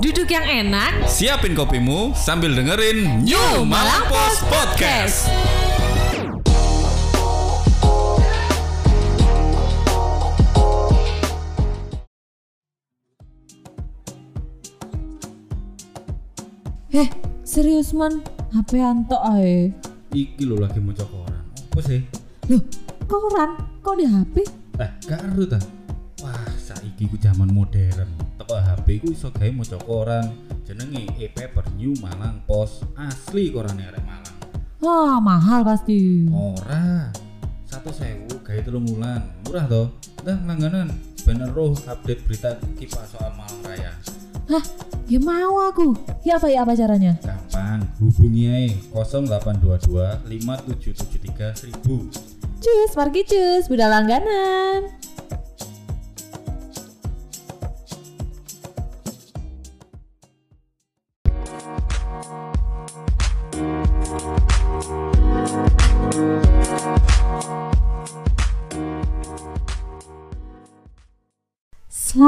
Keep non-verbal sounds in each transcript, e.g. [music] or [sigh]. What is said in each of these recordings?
Duduk yang enak, Siapin kopimu sambil dengerin New Malang Post Podcast. Heh, serius man, HP antok ae. Iki lo lagi mau koran. Apa sih? Loh, koran? Kok di HP? Eh, karo ta. Wah, saiki ku zaman modern. Teko HP ku iso gawe maca koran. Jenenge e-paper New Malang Post. Asli korane arek Malang. Wah, mahal pasti. Ora. Satu sewu gawe telung wulan. Murah toh. Dah langganan. Bener roh update berita kipas soal Malang Raya. Hah, ya mau aku. Ya apa ya apa caranya? Gampang, hubungi ae 0822 5773 1000. Cus, pergi cus, beda langganan.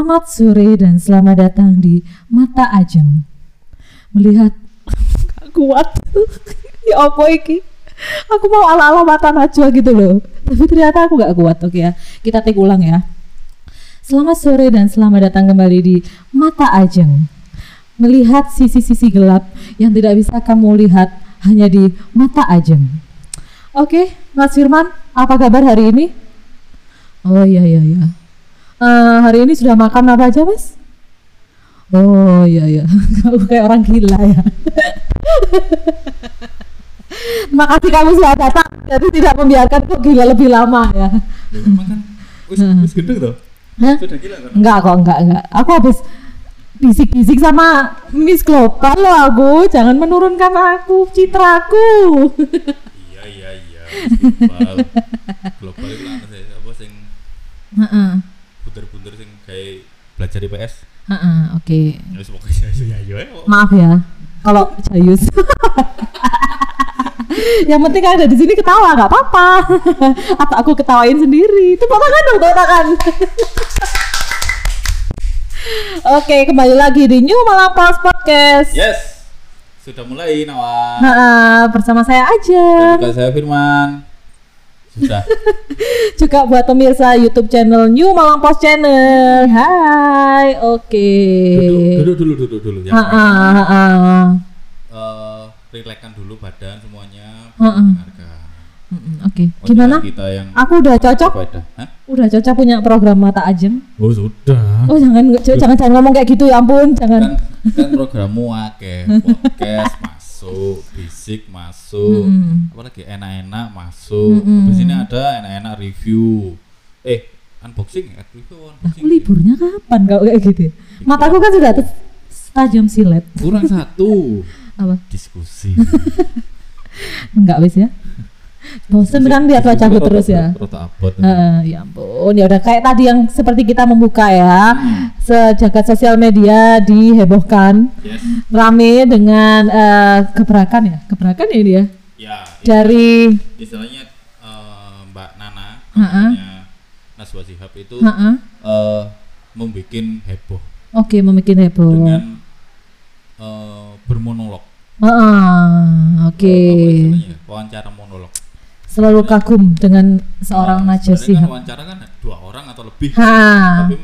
Selamat sore dan selamat datang di Mata Ajeng. Melihat [laughs] gak kuat. [laughs] ya apa iki? Aku mau ala-ala mata najwa gitu loh. Tapi ternyata aku gak kuat. Oke ya. Kita take ulang ya. Selamat sore dan selamat datang kembali di Mata Ajeng. Melihat sisi-sisi gelap yang tidak bisa kamu lihat hanya di Mata Ajeng. Oke, Mas Firman, apa kabar hari ini? Oh iya iya iya. Eh, hari ini sudah makan apa aja mas? Oh iya iya, [laughs] kamu kayak orang gila ya. [laughs] Terima kasih kamu sudah datang, jadi tidak membiarkan kok gila lebih lama ya. Loh, emang kan wis wis gendeng toh? Hah? Sudah gila kan? Enggak kok, enggak enggak. Aku habis bisik-bisik sama Miss Global loh aku, jangan menurunkan aku, citraku. Iya iya iya. Global. Global itu sih apa sing Heeh, sing kayak belajar IPS. heeh, oke. Ya. Maaf ya, kalau Jayus. [laughs] Yang penting ada di sini ketawa nggak apa-apa. [laughs] Atau aku ketawain sendiri. Itu tangan dong, tepuk tangan. [laughs] Oke, kembali lagi di New Malang Post Podcast. Yes. Sudah mulai Nawa. Nah, bersama saya Dan aja. juga saya Firman. Sudah. [laughs] Juga buat pemirsa YouTube channel New Malang Post Channel. Hai, oke. duduk, duduk dulu duduk dulu ya. Ah, ah, ah, ah. Relaxkan dulu badan semuanya. Mm-mm, Oke, Oh, gimana? kita yang Aku udah cocok. Hah? udah cocok punya program mata ajem. Oh sudah. Oh jangan jangan jangan ngomong kayak gitu ya ampun jangan. kan kan programmu akeh podcast [laughs] masuk fisik masuk Mm-mm. apalagi enak-enak masuk Mm-mm. habis ini ada enak-enak review eh unboxing ya review Aku unboxing liburnya kapan kau kayak gitu? ya? Mataku kan sudah tajam silet. kurang satu [laughs] Apa? diskusi [laughs] Enggak wis ya. Bosen beneran lihat wajahku terus ya. abot. Heeh, ya ampun. Ya udah kayak tadi yang seperti kita membuka ya. Sejagat sosial media dihebohkan. Yes. Rame dengan eh, gebrakan ya? Gebrakan ya ini ya ya dari istilahnya eh, Mbak Nana namanya Naswa Shihab itu eh membuat heboh. Oke membuat heboh. Dengan eh, bermonolog. Oke. Istilahnya? wawancara monolog selalu kagum dengan seorang Nah, Najwa sebenarnya kan wawancara kan dua orang atau lebih ha tapi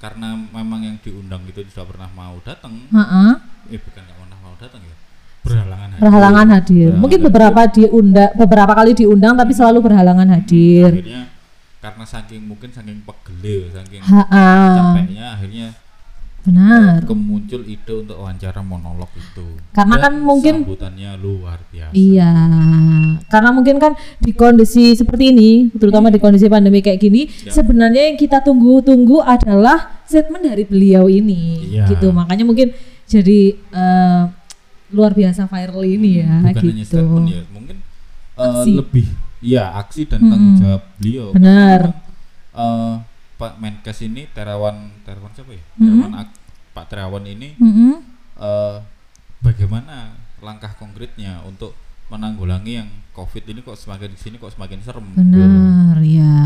karena memang yang diundang itu tidak pernah mau datang Heeh. eh bukan nggak pernah mau datang ya berhalangan hadir. berhalangan hadir Berhalangan mungkin beberapa diundang beberapa kali diundang tapi selalu berhalangan hadir akhirnya karena saking mungkin saking pegel saking Ha-ha. capeknya akhirnya benar kemuncul ide untuk wawancara monolog itu Karena Dan kan mungkin- sambutannya luar biasa Iya, karena mungkin kan di kondisi seperti ini, terutama di kondisi pandemi kayak gini, Ya. sebenarnya yang kita tunggu-tunggu adalah statement dari beliau ini, Iya. gitu. Makanya mungkin jadi eh, luar biasa viral ini ya, bukan hanya gitu. statement ya mungkin Aksi. lebih ya aksi dan Mm-mm. tanggung jawab beliau Benar. eh Pak Menkes ini Terawan Terawan siapa ya Mm-mm. Terawan Ak- Pak Terawan ini Mm-mm. eh bagaimana langkah konkretnya untuk menanggulangi yang COVID ini kok semakin sini kok semakin serem Benar, ya.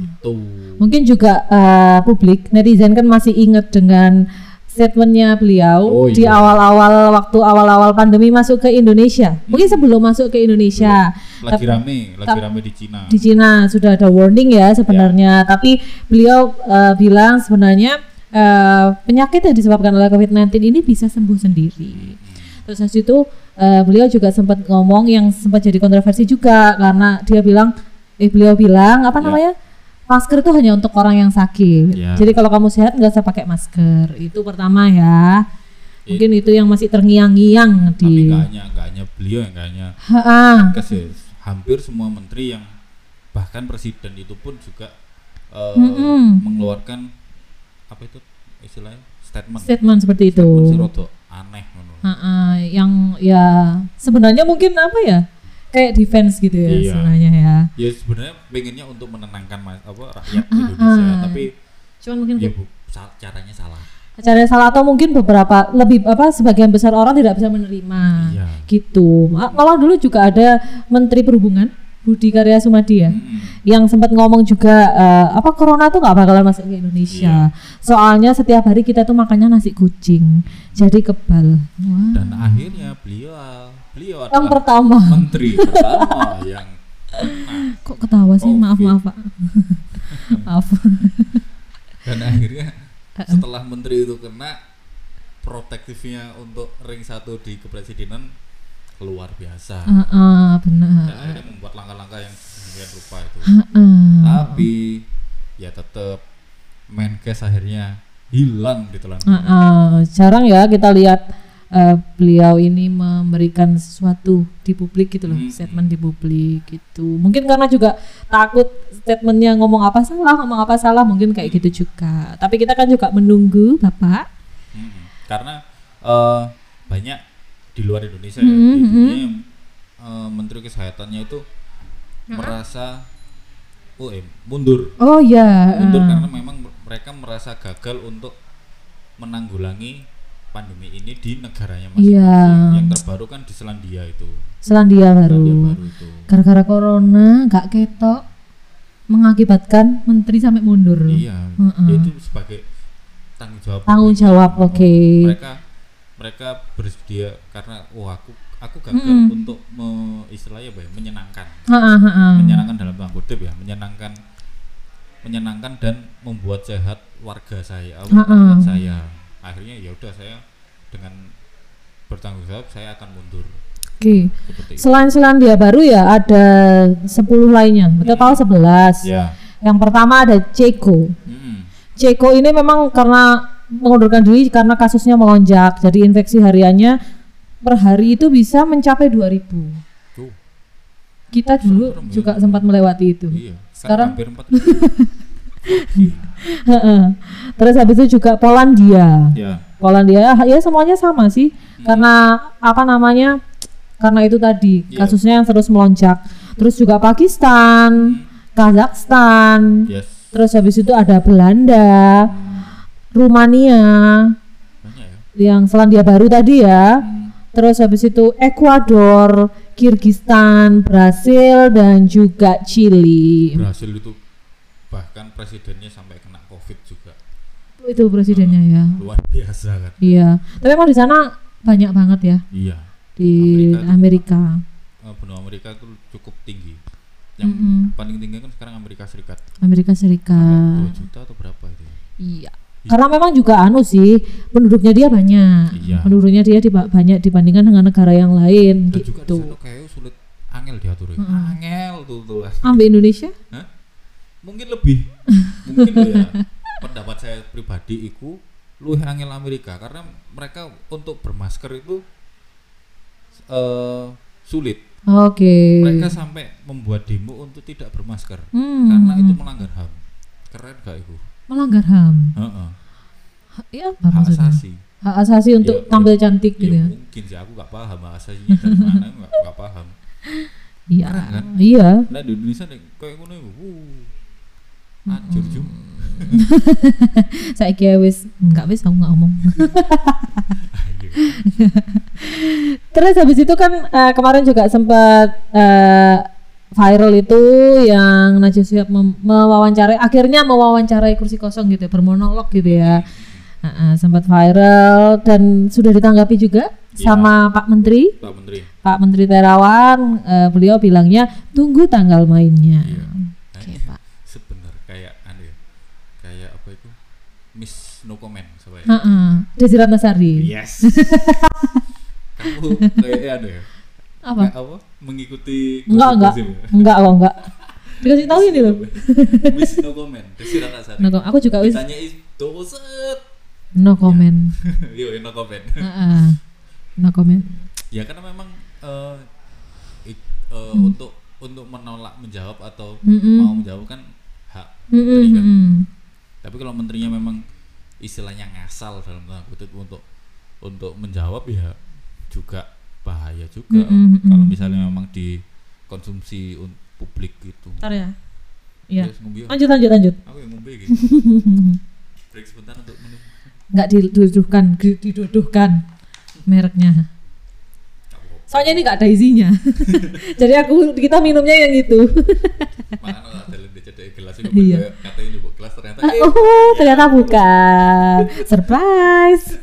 itu Mungkin juga eh, publik netizen kan masih ingat dengan statementnya beliau Oh, di iya. awal-awal waktu awal-awal pandemi masuk ke Indonesia. Mungkin sebelum masuk ke Indonesia. lagi Tapi- rame lagi rame di Cina di Cina sudah ada warning ya sebenarnya, tapi beliau eh, bilang sebenarnya eh, penyakit yang disebabkan oleh COVID-19 ini bisa sembuh sendiri. Terus habis itu eh, beliau juga sempat ngomong yang sempat jadi kontroversi juga karena dia bilang, eh beliau bilang apa Ya. Masker itu hanya untuk orang yang sakit. Ya. Jadi kalau kamu sehat nggak usah pakai masker. Itu pertama ya. Mungkin itu yang masih terngiang-ngiang tapi di. nggak hanya nggak hanya beliau yang nggak hanya Ha-ha. Kes ya, hampir semua menteri yang bahkan presiden itu pun juga eh, Mm-mm. mengeluarkan apa itu istilahnya statement Statement seperti itu. statement rada aneh ngono. Ha-ha, yang ya sebenarnya mungkin apa ya kayak defense gitu ya Iya. sebenarnya ya. Ya sebenarnya pengennya untuk menenangkan apa rakyat Indonesia ah. tapi Cuman mungkin ya bu, sa- caranya salah caranya salah atau mungkin beberapa lebih apa sebagian besar orang tidak bisa menerima Iya. gitu. Ma- Malah dulu juga ada Menteri Perhubungan Budi Karya Sumadi ya Mm-mm. yang sempat ngomong juga eh, apa corona tuh nggak bakalan masuk ke Indonesia. Soalnya setiap hari kita tuh makannya nasi kucing. Jadi kebal. Wah. dan akhirnya beliau beliau Yang pertama. menteri pertama [laughs] yang [laughs] Kok ketawa sih? Maaf Covid. maaf Pak. [laughs] maaf. dan akhirnya setelah menteri itu kena protektifnya untuk ring satu di kepresidenan luar biasa Heeh, dan benar. akhirnya membuat langkah-langkah yang sedemikian rupa itu Heeh. tapi ya tetap Menkes akhirnya hilang gitu lah Heeh, jarang ya kita lihat eh, beliau ini memberikan sesuatu di publik gitu loh, Hmm. statement di publik gitu. Mungkin karena juga takut statementnya ngomong apa salah, ngomong apa salah, mungkin kayak gitu juga. Tapi kita kan juga menunggu Bapak. Mm-mm. karena eh, banyak di luar Indonesia ya Mm-mm, di dunia yang, eh, menteri kesehatannya itu merasa oh eh, mundur Oh ya. mundur karena memang mereka merasa gagal untuk menanggulangi pandemi ini di negaranya masing-masing. Iya. Yang terbaru kan di Selandia itu. Selandia baru. Selandia baru itu. Gara-gara corona nggak ketok mengakibatkan menteri sampai mundur. Iya. Mm-mm. ya Itu sebagai tanggung jawab. Tanggung jawab, Oh, oke. Mereka mereka bersedia karena wah aku aku gagal Mm-mm. untuk me, istilahnya apa ya, menyenangkan. Ha-ha, ha-ha. Menyenangkan dalam tanda kutip ya, menyenangkan menyenangkan dan membuat sehat warga saya, Ha-ha. rakyat saya akhirnya ya udah saya dengan bertanggung jawab saya akan mundur Oke. Selain-selain dia baru ya ada 10 lainnya. Betul hmm. kalau 11. Ya. Yang pertama ada Ceko. Hmm. Ceko ini memang karena mengundurkan diri karena kasusnya melonjak. Jadi infeksi hariannya per hari itu bisa mencapai 2000. Tuh. Kita dulu ya. juga sempat melewati itu. Iya. Sekarang hampir 4000. [laughs] [laughs] Terus habis itu juga Polandia. ya. Polandia ya semuanya sama sih. Karena apa namanya? Karena itu tadi Iya. kasusnya yang terus melonjak. Terus juga Pakistan, Kazakhstan. Yes. Terus habis itu ada Belanda, Rumania, Banyak ya. yang Selandia Baru tadi ya. Hmm. Terus habis itu Ekuador, Kirgistan, Brasil dan juga Chili. Berhasil itu bahkan presidennya sampai kena covid juga Itu presidennya ya. [laughs] luar biasa kan Iya. Tapi emang di sana banyak banget ya iya di Amerika Amerika. Eh, benua Amerika itu cukup tinggi yang Mm-mm. paling tinggi kan sekarang Amerika Serikat Amerika Serikat. 2 juta atau berapa itu ya? Iya. Karena memang juga anu sih penduduknya dia banyak. Iya. Penduduknya dia diba- banyak dibandingkan dengan negara yang lain dan juga di gitu. sana kayak sulit angel diatur ya. Mm-mm. angel tuh tuh Ambil Indonesia? Hah? Mungkin lebih mungkin loh ya pendapat saya pribadi itu luwih angel Amerika karena mereka untuk bermasker itu eh sulit Oke. mereka sampai membuat demo untuk tidak bermasker Hmm, karena itu melanggar ham keren gak itu melanggar HAM. Heeh. Ha- Iya apa hak maksudnya? asasi Hak asasi untuk Iya, tampil iya. cantik gitu ya ya. mungkin sih aku gak paham hak asasinya dari mana gak, gak paham [laughs] Iya. Kan? Iya. nah di Indonesia nih kayak ngono iku wuh hancur [laughs] Saya kira wis enggak wis aku nggak ngomong. [laughs] Terus habis itu kan eh, kemarin juga sempat eh, viral itu yang Najwa Shihab mewawancarai akhirnya mewawancarai kursi kosong gitu ya, bermonolog gitu ya. Heeh, sempat viral dan sudah ditanggapi juga Iya. sama Pak Menteri. Pak Menteri. Pak Menteri Terawan, eh, beliau bilangnya tunggu tanggal mainnya. Iya. Oke, Nah, Pak. sebenar kayak anu ya. Kayak apa itu? Miss no comment siapa ya? Heeh, Desi Ratnasari. Yes. [laughs] Kamu kayak anu ya? Apa? Kayak apa? Mengikuti Enggak, enggak. ya? Enggak kok, enggak. Dikasih tahu ini loh. [laughs] Miss no comment. Desi Ratnasari. No, aku juga wis Ditanya itu set. no comment. [laughs] Iya, no comment. Heeh. No comment. ya karena memang eh, ik- eh, Hmm. untuk untuk menolak menjawab atau Mm-mm. mau menjawab kan Mm-mm, menteri kan. Tapi kalau menterinya memang istilahnya ngasal dalam tanda kutip untuk untuk menjawab ya juga bahaya juga Mm-mm, kalau mm-mm. misalnya memang dikonsumsi publik gitu. Ntar ya. Iya. Yes, ngombe. Lanjut lanjut lanjut. Aku yang ngombe gitu. [laughs] Break sebentar untuk minum. Enggak diduduhkan, di- diduduhkan mereknya. Soalnya ini nggak ada isinya. [laughs] Jadi aku kita minumnya yang itu. [laughs] Ada gelas itu Iya. katanya gelas ternyata eh, oh, ternyata bukan. Surprise.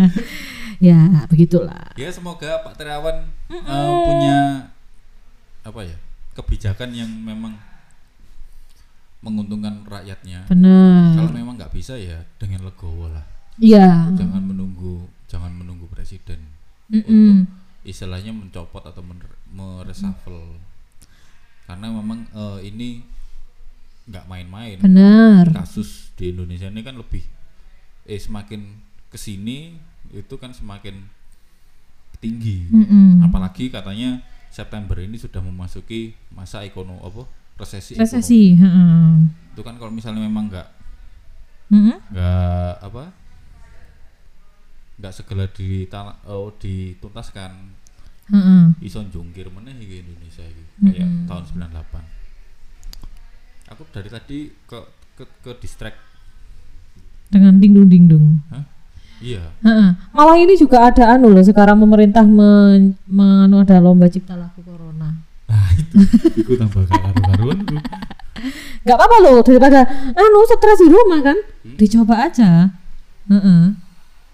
[laughs] ya, begitulah. ya semoga Pak Terawan eh, punya apa ya kebijakan yang memang menguntungkan rakyatnya kalau Benar. memang nggak bisa ya dengan legowo lah Iya. jangan menunggu jangan menunggu presiden Mm-mm. Istilahnya mencopot atau mener- mereshuffle karena memang eh, ini nggak main-main Benar. kasus di Indonesia ini kan lebih eh semakin ke sini itu kan semakin tinggi Mm-mm. apalagi katanya September ini sudah memasuki masa ekonomi apa resesi Resesi. itu kan kalau misalnya memang nggak nggak apa nggak segera ditala, oh, dituntaskan Heeh. iso jungkir meneh iki Indonesia iki kayak Mm-mm. tahun 98 aku dari tadi ke ke, ke distract Dengan dingdung dingdung. Hah? iya Heeh. Malah ini juga ada anu loh sekarang pemerintah men, menganu ada lomba cipta lagu corona. nah itu itu tambah karu-karuan tuh Gak apa-apa loh daripada anu stres di rumah kan. Hmm. Dicoba aja. Heeh.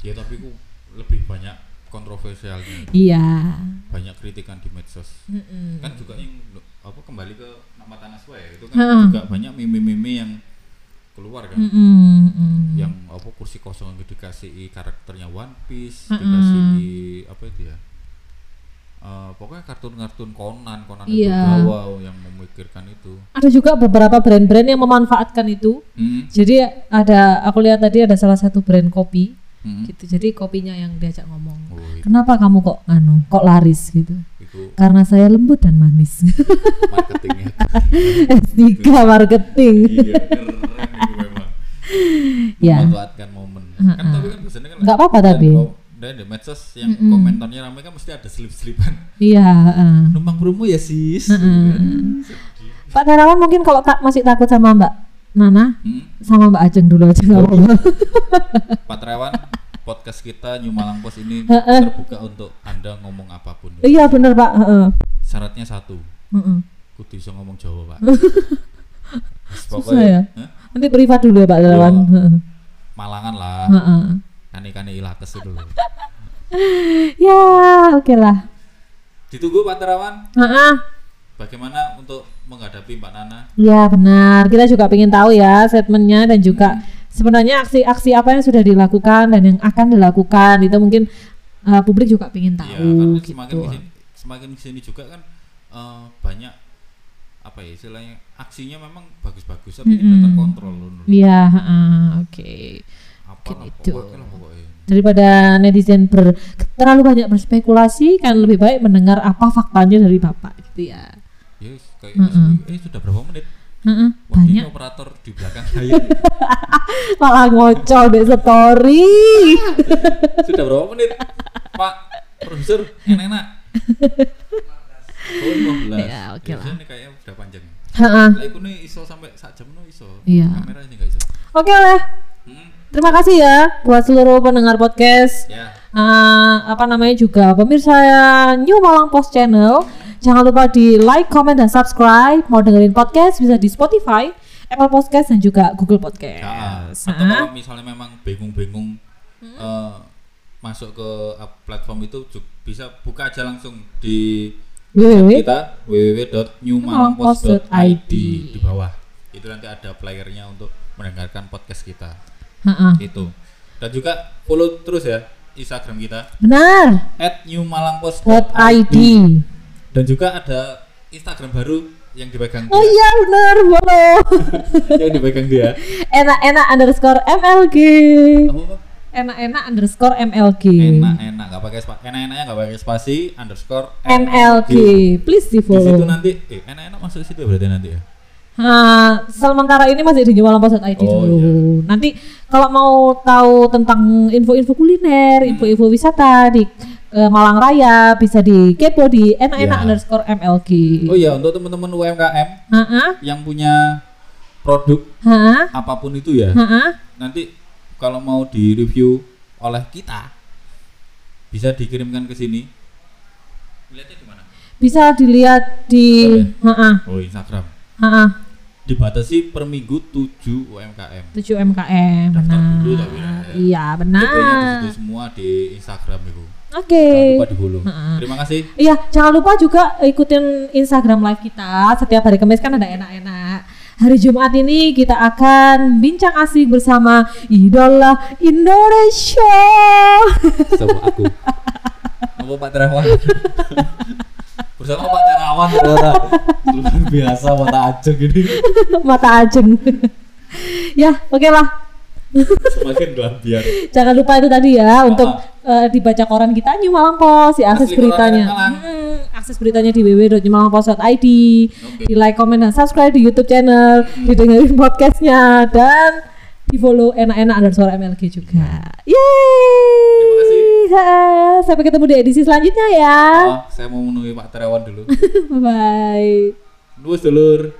Ya tapi ku lebih banyak kontroversialnya Iya. banyak kritikan di medsos Mm-mm. kan juga yang apa kembali ke nama tanah ya itu kan Ha-ha. juga banyak meme-meme yang keluar kan Mm-mm, mm. yang apa kursi kosong itu dikasih karakternya One Piece Ha-ha. dikasih apa itu ya Eh, pokoknya kartun-kartun Conan Conan itu wow yang memikirkan itu ada juga beberapa brand-brand yang memanfaatkan itu. Hmm, Jadi ada aku lihat tadi ada salah satu brand kopi hmm. gitu. Jadi kopinya yang diajak ngomong. Oh, itu, Kenapa kamu kok anu kok laris gitu? itu Karena saya lembut dan manis. [laughs] marketingnya S3 marketing. iya keren itu memang Ya. memanfaatkan momen kan tapi kan biasanya kan Nggak apa-apa tapi. dan di medsos yang Mm-mm. komentarnya ramai kan mesti ada selip-selipan Iya, heeh. numpang promo ya sis Heeh. Pak Terawan mungkin kalau tak masih takut sama Mbak Nana Hmm, sama Mbak Ajeng dulu aja nggak apa-apa. Pak Trewan podcast kita New Malang Post ini terbuka untuk anda ngomong apa pun Iya bener Pak. Syaratnya satu Heeh. kudu bisa ngomong Jawa pak [laughs] Susah ya? Hah? Nanti privat dulu ya Pak. Heeh. Malangan lah kane-kane ilates itu loh [laughs] Ya oke lah. ditunggu Pak Terawan Heeh. bagaimana untuk menghadapi Mbak Nana Ya benar. Kita juga ingin tahu ya statementnya dan juga sebenarnya aksi-aksi apa yang sudah dilakukan dan yang akan dilakukan itu mungkin uh, publik juga ingin Iya, tahu karena gitu. semakin ke sini, semakin ke sini juga kan eh, banyak apa ya istilahnya aksinya memang bagus-bagus tapi tidak Mm-mm. terkontrol loh. Iya, heeh, oke. apa mungkin lah itu. pokoknya lah pokoknya Daripada netizen ber, terlalu banyak berspekulasi, kan lebih baik mendengar apa faktanya dari bapak gitu ya. ya kayak Mm-mm. eh sudah berapa menit Heeh, Wah, banyak operator di belakang saya [laughs] malah ngocol deh story. sudah berapa menit Pak Profesor enak-enak oh 15 Ya, oke lah. Biasanya ini kayaknya udah panjang Heeh. lah iku iso sampai sak jam no iso Iya. kamera ini nggak iso Oke lah. hmm, Terima kasih ya buat seluruh pendengar podcast. ya Eh, apa namanya juga pemirsa New Malang Post Channel. Jangan lupa di like, comment, dan subscribe. Mau dengerin podcast bisa di Spotify, Apple Podcast dan juga Google Podcast. atau Ah. kalau misalnya memang bingung-bingung eh, masuk ke platform itu bisa buka aja langsung di www. kita www.newmalangpost.id di bawah itu nanti ada playernya untuk mendengarkan podcast kita Ha-ha. itu dan juga follow terus ya Instagram kita Benar. at .id. dan juga ada Instagram baru yang dipegang Oh dia iya benar, follow. [laughs] yang dipegang dia Enak-enak underscore MLG. apa apa Enak-enak underscore MLG. enak-enak nggak pakai spasi enak-enaknya nggak pakai spasi underscore MLG. Please di di situ follow. nanti eh enak-enak masuk situ ya berarti nanti ya Nah, sementara ini masih di jualanpos.id Oh, dulu. iya. Nanti kalau mau tahu tentang info-info kuliner, Hmm. info-info wisata di eh, Malang Raya bisa di kepo di enak-enak Ya. underscore MLG. oh iya untuk teman-teman UMKM Ha-ha, yang punya produk ha-ha, apa pun itu ya ha-ha. nanti kalau mau di review oleh kita bisa dikirimkan ke sini lihatnya di mana Bisa dilihat di ha-ha, oh Instagram ha-ha. dibatasi per minggu 7 UMKM 7 MKM Daftar benar. dulu tapi ya. Iya, di benar. situ semua di Instagram itu Oke. jangan lupa di follow Ha-ha. terima kasih Iya, jangan lupa juga ikutin Instagram live kita. Setiap hari Kamis kan ada enak-enak. Hari Jumat ini kita akan bincang asik bersama idola Indonesia. [laughs] sama aku apa Pak Terawan [laughs] bersama Pak Terawan ternyata luar biasa mata aja gini Mata ajeng. ya, oke lah. Semakin biar Jangan lupa itu tadi ya untuk eh, dibaca koran kita New Malang Post, ya akses Asli beritanya. Hmm, akses beritanya di www.newmalangpost.id. Oke. Di like, comment, dan subscribe di YouTube channel, didengerin podcastnya dan di follow enak-enak underscore MLG juga. Yeay. Terima kasih. Ha, Sampai ketemu di edisi selanjutnya ya. Oh, saya mau menemui Pak Terawan dulu [laughs] Bye. Nuwun dulur